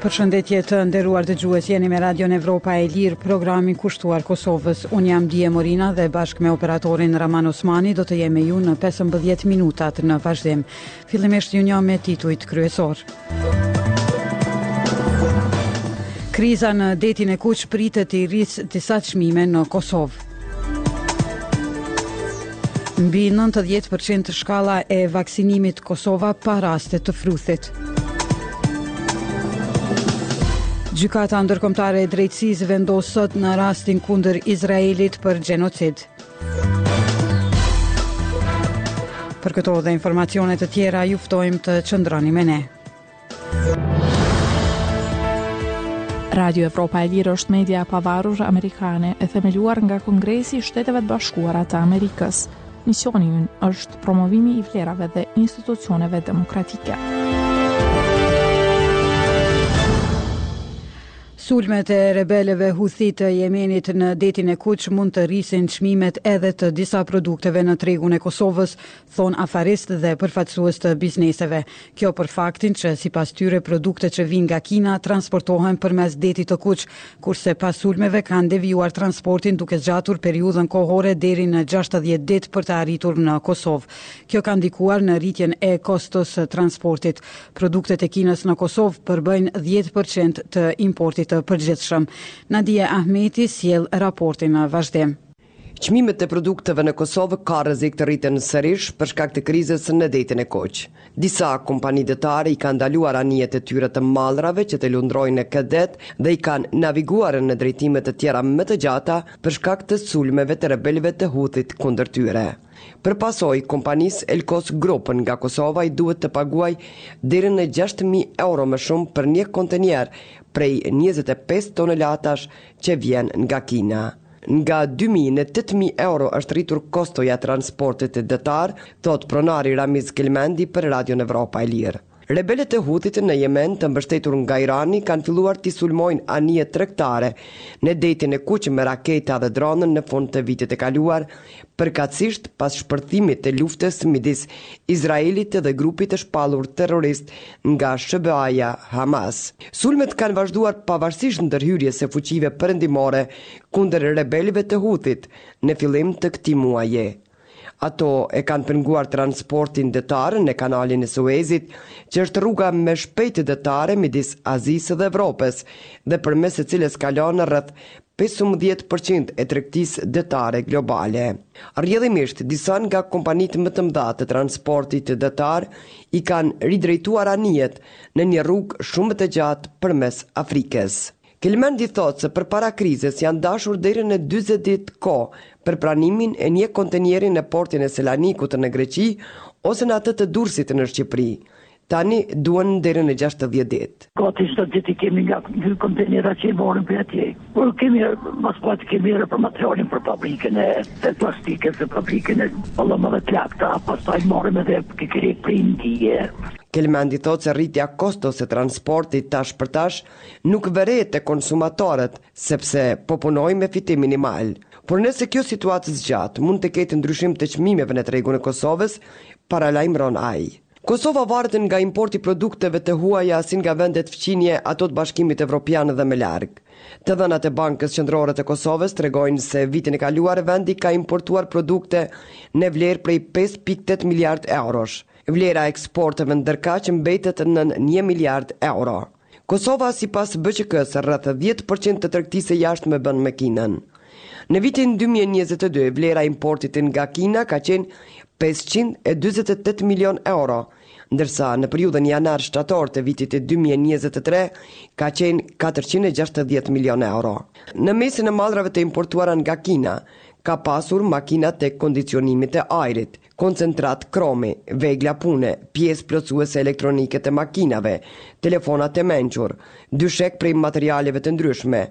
Përshëndetje të nderuar dëgjues, jeni me Radio Evropa e Lirë, programin kushtuar Kosovës. Unë jam Die Morina dhe bashkë me operatorin Rrahman Osmani do të jemi me ju në 15 minutat në vazhdim. Fillimisht ju njohim me titujt kryesorë. Kriza në Detin e Kuq pritet të rrisë disa çmime në Kosovë. Mbi 90% shkalla e vaksinimit Kosova pa raste të fruthit. Gjykata Ndërkombëtare e Drejtësisë vendos sot në rastin kundër Izraelit për gjenocid. Për këto dhe informacione të tjera ju ftojmë të qëndroni me ne. Radio Evropa e Lirë është media e pavarur amerikane e themeluar nga Kongresi i Shteteve të Bashkuara të Amerikës. Misioni ynë është promovimi i vlerave dhe institucioneve demokratike. Sulmet e rebelëve Huthi të Jemenit në Detin e Kuq mund të rrisin çmimet edhe të disa produkteve në tregun e Kosovës, thonë afaristë dhe përfaqësues të bizneseve. Kjo për faktin që sipas tyre produktet që vijnë nga Kina transportohen përmes Detit të Kuq, kurse pas sulmeve kanë devijuar transportin duke zgjatur periudhën kohore deri në gjashtëdhjetë ditë për të arritur në Kosovë. Kjo ka ndikuar në rritjen e kostos së transportit. Produktet e Kinës në Kosovë përbëjnë dhjetë për qind të importit të përgjithshëm. Nadie Ahmeti sjell raportin në vazhdim. Çmimet e produkteve në Kosovë ka rrezik të rriten sërish për shkak të krizës në Detin e Kuq. Disa kompani detare i kanë ndaluar anijet e tyre të mallrave që të lundrojnë në këtë det dhe i kanë naviguar në drejtime të tjera më të gjata për shkak të sulmeve të rebelëve të Huthit kundër tyre. Për pasojë, kompanisë Elkos Group nga Kosova i duhet të paguajë deri në gjashtë mijë euro më shumë për një kontejner prej njëzet e pesë tonelatash që vjen nga Kina. Nga dy mijë në tetë mijë euro është rritur kostoja e transportit detar, thotë pronari Ramiz Kelmendi për Radion Evropa e Lirë. Rebelët e Huthit në Jemen, të mbështetur nga Irani, kanë filluar t'i sulmojnë anijet tregtare në Detin e Kuq me raketa dhe dronë në fund të vitit të kaluar, përkatësisht pas shpërthimit të luftës midis Izraelit dhe grupit të shpallur terrorist nga SHBA-ja, Hamas. Sulmet kanë vazhduar pavarësisht ndërhyrjes së fuqive perëndimore kundër rebelëve të Huthit në fillim të këtij muaji. Ato e kanë penguar transportin detar në Kanalin e Suezit, që është rruga më e shpejtë detare midis Azisë dhe Evropës dhe përmes së cilës kalon rreth pesëmbëdhjetë për qind e tregtisë detare globale. Rrjedhimisht, disa nga kompanitë më të mëdha të transportit detar i kanë ridrejtuar anijet në një rrugë shumë më të gjatë përmes Afrikës. Kelmendi thotë se përpara krizës janë dashur deri në dyzet ditë kohë për pranimin e një kontenieri në portin e Selanikut në Greqi ose në atë të Durrësit në Shqipëri. Tani duhen deri në gjashtëdhjetë ditë. Gati çdo ditë i kemi nga dy kontenera që i marrim prej atje. Por kemi mos po atë kemi edhe për materialin për fabrikën e të plastikës së fabrikën e pallomave të lakta, pastaj marrim edhe kikirik prej Indie. Kelmendi thotë se rritja e kostos së transportit tash për tash Nuk vërehet te konsumatorët, sepse po punojnë me fitim minimal. Por nëse kjo situatë zgjat, mund të ketë ndryshim të çmimeve në tregun e Kosovës, paralajmëron ai. Kosova varet nga importi i produkteve të huaja si nga vendet fqinje ato të Bashkimit Evropian dhe më larg. Të dhënat e Bankës Qendrore të Kosovës tregojnë se vitin e kaluar vendi ka importuar produkte në vlerë prej pesë pikë tetë miliardë eurosh. Vlera e eksporteve ndërkaq mbetet nën një miliard euro. Kosova sipas BQK-së rreth dhjetë për qind të tregtisë së jashtme e bën me Kinën. Në vitin dy mijë e njëzet e dy vlera e importit nga Kina ka qenë pesëqind e dyzet e tetë milionë euro, ndërsa në periudhën janar-shtator të vitit dy mijë e njëzet e tre ka qenë katërqind e gjashtëdhjetë milionë euro. Në mesin e mallrave të importuara nga Kina ka pasur makina të kondicionimit të ajrit, koncentrat kromi, vegla pune, pjesë plotësuese elektronike të makinave, telefona të mençur, dyshekë prej materialeve të ndryshme,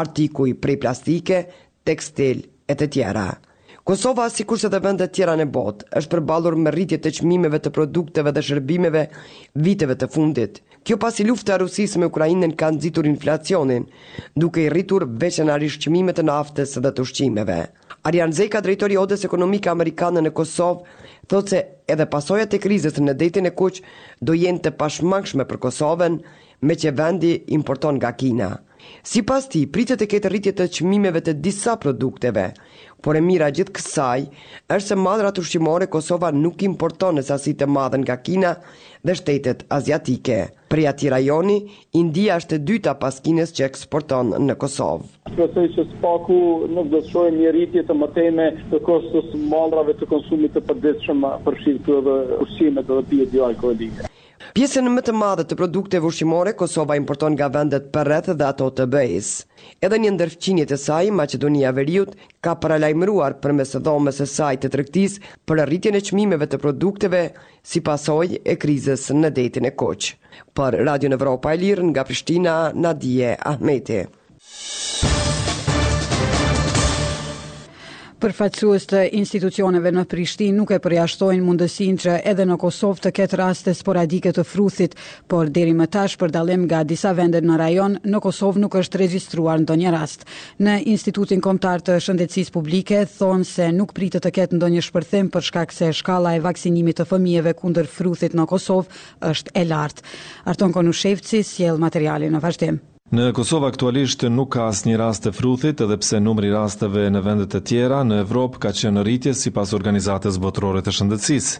artikuj prej plastike, tekstil e të tjera. Kosova, sikurse dhe vendet tjera në botë, është përballur me rritje të çmimeve të produkteve dhe shërbimeve viteve të fundit. Kjo pasi lufta e Rusisë me Ukrainën ka nxitur inflacionin, duke i rritur veçanërisht çmimet e naftës dhe të ushqimeve. Arian Zeka, drejtor i Odës Ekonomike Amerikane në Kosovë, thotë se edhe pasojat e krizës në Detin e Kuq do jenë të pashmangshme për Kosovën, meqë vendi importon nga Kina. Sipas tij, pritet të ketë rritje të çmimeve të disa produkteve, por e mira e gjithë kësaj është se mallrat ushqimore Kosova nuk i importon në sasi të madhe nga Kina dhe shtetet aziatike. Prej atij rajoni, India është e dyta pas Kinës që eksporton në Kosovë. Shpresoj që së paku nuk do të shohim një rritje të mëtejme të kostos së mallrave të konsumit të përditshëm, përfshirë këtu edhe ushqimet dhe pijet joalkoolike. Pjesën më të madhe të produkteve ushqimore Kosova importon nga vendet përreth dhe ato të BE-së. Edhe një ndër fqinjet e saj, Maqedonia e Veriut, ka paralajmëruar përmes dhomës së saj të tregtisë për rritjen e çmimeve të produkteve, si pasojë e krizës në Detin e Kuq. Për Radion Evropa e Lirë nga Prishtina, Nadije Ahmeti. Përfaqësues të institucioneve në Prishtinë nuk e përjashtojnë mundësinë që edhe në Kosovë të ketë raste sporadike të fruthit, por deri më tash për dallim nga disa vende në rajon, në Kosovë nuk është regjistruar ndonjë rast. Në Institutin Kombëtar të Shëndetësisë Publike thonë se nuk pritet të ketë ndonjë shpërthim për shkak se shkalla e vaksinimit të fëmijëve kundër fruthit në Kosovë është e lartë. Arton Konushevci sjell materialin në vazhdim. Në Kosovë aktualisht nuk ka asnjë rast të fruthit, edhe pse numri i rasteve në vende të tjera në Evropë ka qenë në rritje sipas Organizatës Botërore të Shëndetësisë.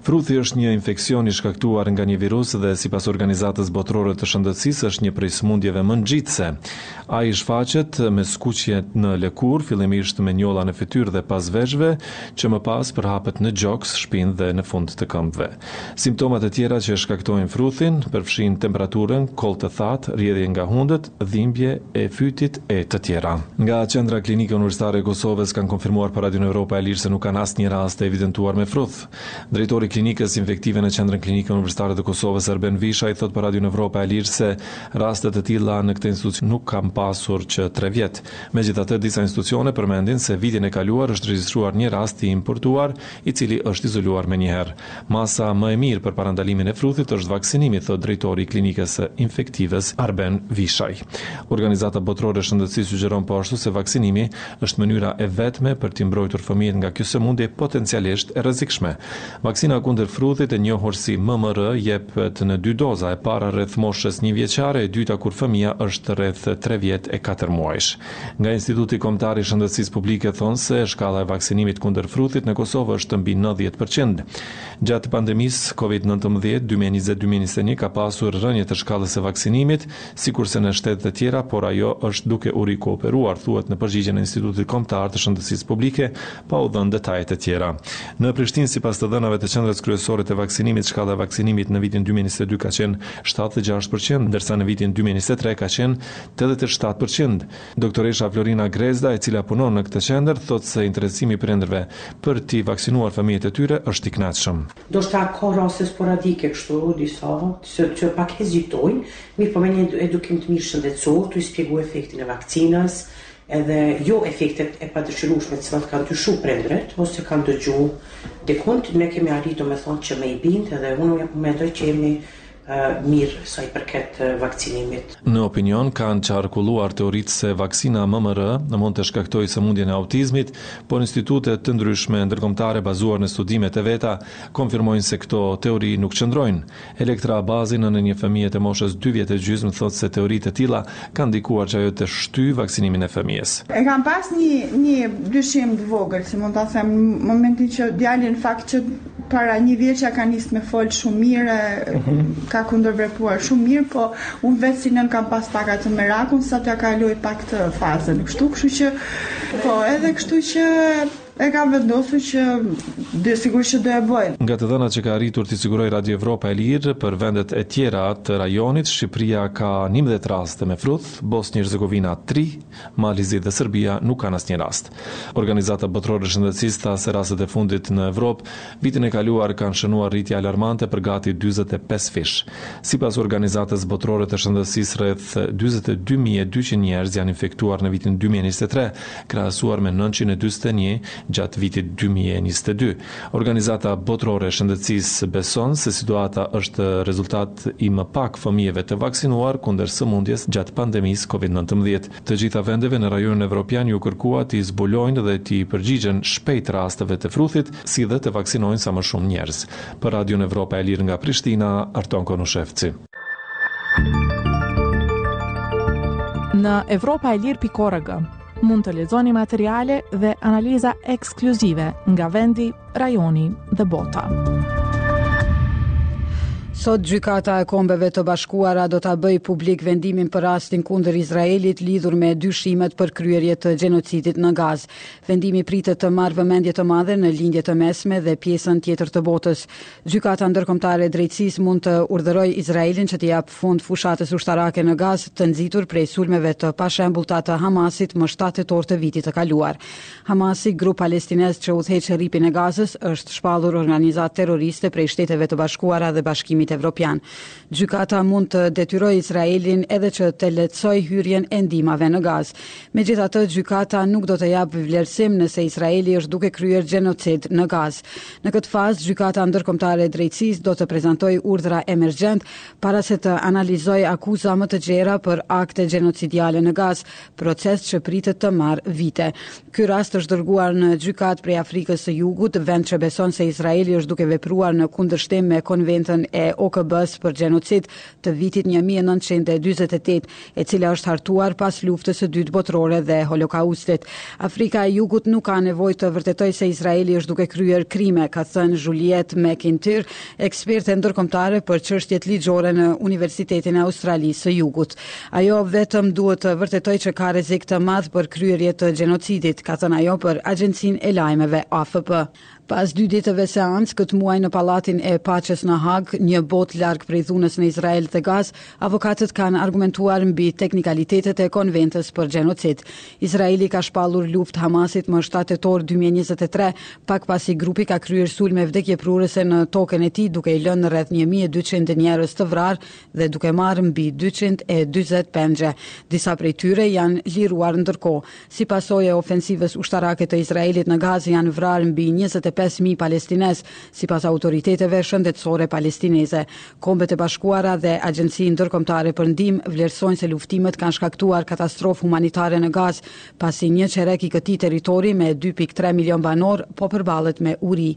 Fruthi është një infeksion i shkaktuar nga një virus dhe sipas Organizatës Botërore të Shëndetësisë është një prej sëmundjeve më ngjitëse. Ai shfaqet me skuqje në lëkurë, fillimisht me njolla në fytyrë dhe pas veshëve, që më pas përhapet në gjoks, shpinë dhe në fund të këmbëve. Simptomat e tjera që shkaktojnë fruthin përfshijnë temperaturën, kollë të thatë, rrjedhje nga hundët, dhimbje e fytit e të tjera. Nga Qendra Klinike Universitare e Kosovës kanë konfirmuar për Radion Evropa e Lirë se nuk kanë asnjë rast të evidentuar me fruth. Drejtori i Klinikës Infektive në Qendrën Klinike Universitare të Kosovës, Arben Vishaj, thotë për Radion Evropa e Lirë se raste të tilla në këtë institucion nuk kanë pasur që tre vjet. Megjithatë, disa institucione përmendin se vitin e kaluar është regjistruar një rast i importuar, i cili është izoluar menjëherë. Masa më e mirë për parandalimin e fruthit është vaksinimi, thotë drejtori i Klinikës së Infektivës, Arben Vishaj. Organizata Botërore e Shëndetësisë sugjeron po ashtu se vaksinimi Është mënyra e vetme për t'i mbrojtur fëmijët nga kjo sëmundje potencialisht e rrezikshme. Vaksina kundër fruthit, e njohur si MMR, jepet në dy doza, e para rreth moshës një vjeçare, e dyta kur fëmija është rreth tre vjet e katër muajsh. Nga Instituti Kombëtar i Shëndetësisë Publike thonë se shkalla e vaksinimit kundër fruthit në Kosovë është mbi nëntëdhjetë për qind. Gjatë pandemisë Covid nëntëmbëdhjetë, dy mijë e njëzet dy mijë e njëzet e një ka pasur rënie të shkallës së vaksinimit, sikurse në shtetet e tjera, por ajo është duke u rikuperuar, thuhet në përgjigjen e Institutit Kombëtar të Shëndetësisë Publike, pa u dhënë detajet e tjera. Në Prishtinë, sipas të dhënave të Qendrës Kryesore të Vaksinimit, shkalla e vaksinimit në vitin dy mijë e njëzet e dy ka qenë shtatëdhjetë e gjashtë për qind, ndërsa në vitin dy mijë e njëzet e tre ka qenë tetëdhjetë e shtatë për qind. Doktoresha Florina Grezda, e cila punon në këtë qendër, thotë se interesimi i prindërve për t'i vaksinuar fëmijët e tyre është i kënaqshëm. Ndoshta ka raste sporadike kështu, disa, që që pak hezitojnë, mirëpo me një edukim të mirë shëndetësor, tu i spjegu efektin e vakcinës, edhe jo efektet e padëshirueshme të cilat kanë dyshu prindërit ose kanë dëgju dikund, ne kemi arrit domethënë që me i bind edhe unë mendoj që jemi mirë sa i përket vaksinimit. Në opinion kanë qarkulluar teoritë se vaksina MMR mund të shkaktojë sëmundjen e autizmit, por institute të ndryshme ndërkombëtare bazuar në studimet e veta konfirmojnë se këto teori nuk qëndrojnë. Elektra Abazi, nënë e një fëmije të moshës dy vjet e gjysmë thotë se teori të tilla kanë ndikuar që ajo të shtyjë vaksinimin e fëmijës. E kam pas një një dyshim të vogël, si mund ta them, momentin që djali në fakt që Para njëvjeçit ka nis me fol shumë mirë, ka kundërvepruar shumë mirë, po unë vetë si nënë kam pas pak atë merakun sa t'ia kaloj pak atë fazën. Kështu, kështu që po edhe kështu që e kam vendosur që dhe sigur që do e bëj. Nga të dhënat që ka arritur t'i sigurojë Radio Evropa e Lirë për vendet e tjera të rajonit, Shqipëria ka njëmbëdhjetë raste me fruth, Bosnjë-Hercegovina tri, Mali i Zi dhe Serbia nuk kanë asnjë rast. Organizata Botërore e Shëndetësisë tha se rastet e fundit në Evropë vitin e kaluar kanë shënuar rritje alarmante për gati dyzet e pesë fish. Sipas Organizatës Botërore të Shëndetësisë rreth dyzet e dy mijë e dyqind njerëz janë infektuar në vitin dy mijë e njëzet e tre, krahasuar me nëntëqind e dyzet e një gjatë vitit dy mijë e njëzet e dy. Organizata Botërore e Shëndetësisë beson se situata është rezultat i më pak fëmijëve të vaksinuar kundër sëmundjes gjatë pandemisë Covid nëntëmbëdhjetë. Të gjitha vendeve në rajonin evropian iu kërkua t'i zbulojnë dhe t'i përgjigjen shpejt rasteve të fruthit, si dhe të vaksinojnë sa më shumë njerëz. Për Radion Evropa e Lirë nga Prishtina, Arton Konushevci. Në evropaelirë pikë org mund të lexoni materiale dhe analiza ekskluzive nga vendi rajoni dhe bota. Sot gjykata e Kombeve të Bashkuara do ta bëjë publik vendimin për rastin kundër Izraelit lidhur me dyshimet për kryerje të gjenocidit në Gazë. Vendimi pritet të marrë vëmendje të madhe në Lindje të Mesme dhe pjesën tjetër të botës. Gjykata Ndërkombëtare e Drejtësisë mund të urdhërojë Izraelin që t'i japë fund fushatës ushtarake në Gazë të nxitur prej sulmeve të pashembullta të Hamasit më 7 tetor të vitit të kaluar. Hamasi, grup palestinez që udhëheq Rripin e Gazës, është shpallur organizatë terroriste prej Shteteve të Bashkuara dhe Bashkimit Evropian. Gjykata mund të detyrojë Izraelin edhe që të lehtësojë hyrjen e ndihmave në Gazë. Megjithatë, gjykata nuk do të japë vlerësim nëse Izraeli është duke kryer gjenocid në Gazë. Në këtë fazë, Gjykata Ndërkombëtare e Drejtësisë do të prezantojë urdhra emergjentë para se të analizojë akuza më të gjera për akte gjenocidiale në Gazë, proces që pritet të marrë vite. Ky rast është dërguar në gjykatë prej Afrikës së Jugut, vend që beson se Izraeli është duke vepruar në kundërshtim me Konventën e OKB-së për Gjenocid të vitit 1948, e cila është hartuar pas Luftës së Dytë Botërore dhe Holokaustit. Afrika e Jugut nuk ka nevojë të vërtetojë se Izraeli është duke kryer krime, ka thënë Juliette McIntyre, eksperte ndërkombëtare për çështjet ligjore në Universitetin e Australisë së Jugut. Ajo vetëm duhet të vërtetojë që ka rrezik të madh për kryerje të gjenocidit, ka thënë ajo për agjencinë e lajmeve AFP. Pas dy ditëve seancë këtë muaj në Pallatin e Paqes në Hagë, një botë larg prej dhunës në Izrael dhe Gazë, avokatët kanë argumentuar mbi teknikalitetet e Konventës për Gjenocid. Izraeli ka shpallur luftë Hamasit më 7 tetor 2023, pak pasi grupi ka kryer sulme vdekjeprurëse në tokën e tij, duke i lënë rreth 1200 njerëz të vrarë dhe duke marrë mbi dyqind e dyzet pengje. Disa prej tyre janë liruar ndërkohë. Si pasojë e ofensivës ushtarake të Izraelit në Gazë janë vrarë mbi njëzet e pesë mijë palestinezë, sipas autoriteteve shëndetësore palestineze. Kombet e Bashkuara dhe agjenci ndërkombëtare për ndihmë vlerësojnë se luftimet kanë shkaktuar katastrofë humanitare në Gazë, pasi një çerek i këtij territori me dy pikë tre milionë banorë po përballet me uri.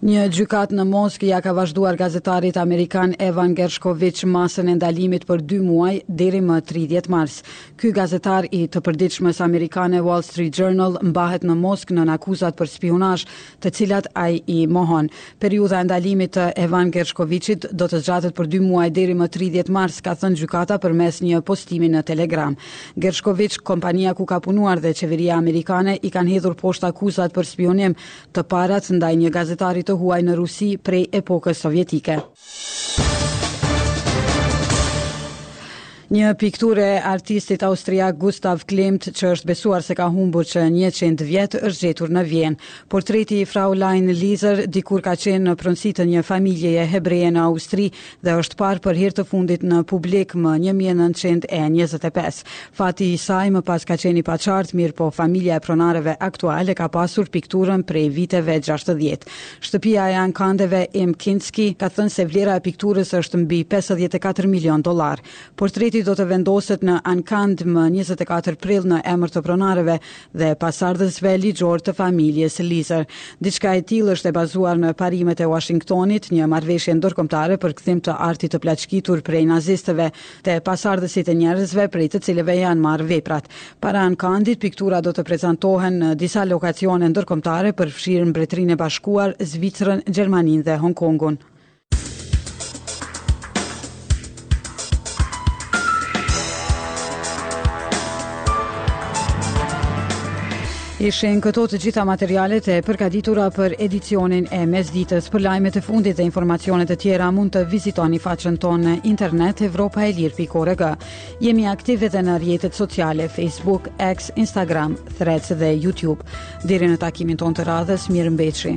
Një gjykatë në Moskë ia ka vazhduar gazetarit amerikan Evan Gershkovich masën e ndalimit për dy muaj deri më 30 mars. Ky gazetar i të përditshmës amerikane Wall Street Journal mbahet në Moskë nën akuzat për spiunazh, të cilat ai i mohon. Periudha e ndalimit të Evan Gershkovichit do të zgjatet për dy muaj deri më tridhjetë mars, ka thënë gjykata përmes një postimi në Telegram. Gershkovich, kompania ku ka punuar dhe qeveria amerikane i kanë hedhur poshtë akuzat për spiunim, të parat ndaj një gazetari të huaj në Rusi prej epokës sovjetike. Një pikturë e artistit austriak Gustav Klimt, që është besuar se ka humbur që 100 vjet, është gjetur në Vjenë. Portreti i Fraulein Lieser dikur ka qenë në pronësi të një familjeje hebreje në Austri dhe është parë për herë të fundit në publik më 1925. Fati i saj më pas ka qenë i paqartë, mirëpo familja e pronarëve aktualë ka pasur pikturën prej viteve 60. Shtëpia e ankandeve Im Kinsky ka thënë se vlera e pikturës është mbi pesëdhjetë e katër milionë dollarë. Portreti do të vendoset në ankand më njëzet e katër prill në emër të pronarëve dhe pasardhësve ligjorë të familjes Lieser. Diçka e tillë është e bazuar në parimet e Uashingtonit, një marrëveshje ndërkombëtare për kthim të artit të plaçkitur prej nazistëve, te pasardhësit e njerëzve prej të cilëve janë marrë veprat. Para ankandit, pikturat do të prezantohen në disa lokacione ndërkombëtare, përfshirë Mbretërinë e Bashkuar, Zvicrën, Gjermaninë dhe Hong Kongun. Ishin këto të gjitha materialet e përgatitura për edicionin e mesditës. Për lajmet e fundit dhe informacione të tjera mund të vizitoni faqen tonë në internet evropaelire.org. Jemi aktivë edhe në rrjetet sociale Facebook, X, Instagram, Threads dhe YouTube. Deri në takimin tonë të radhës, mirëmbetshi.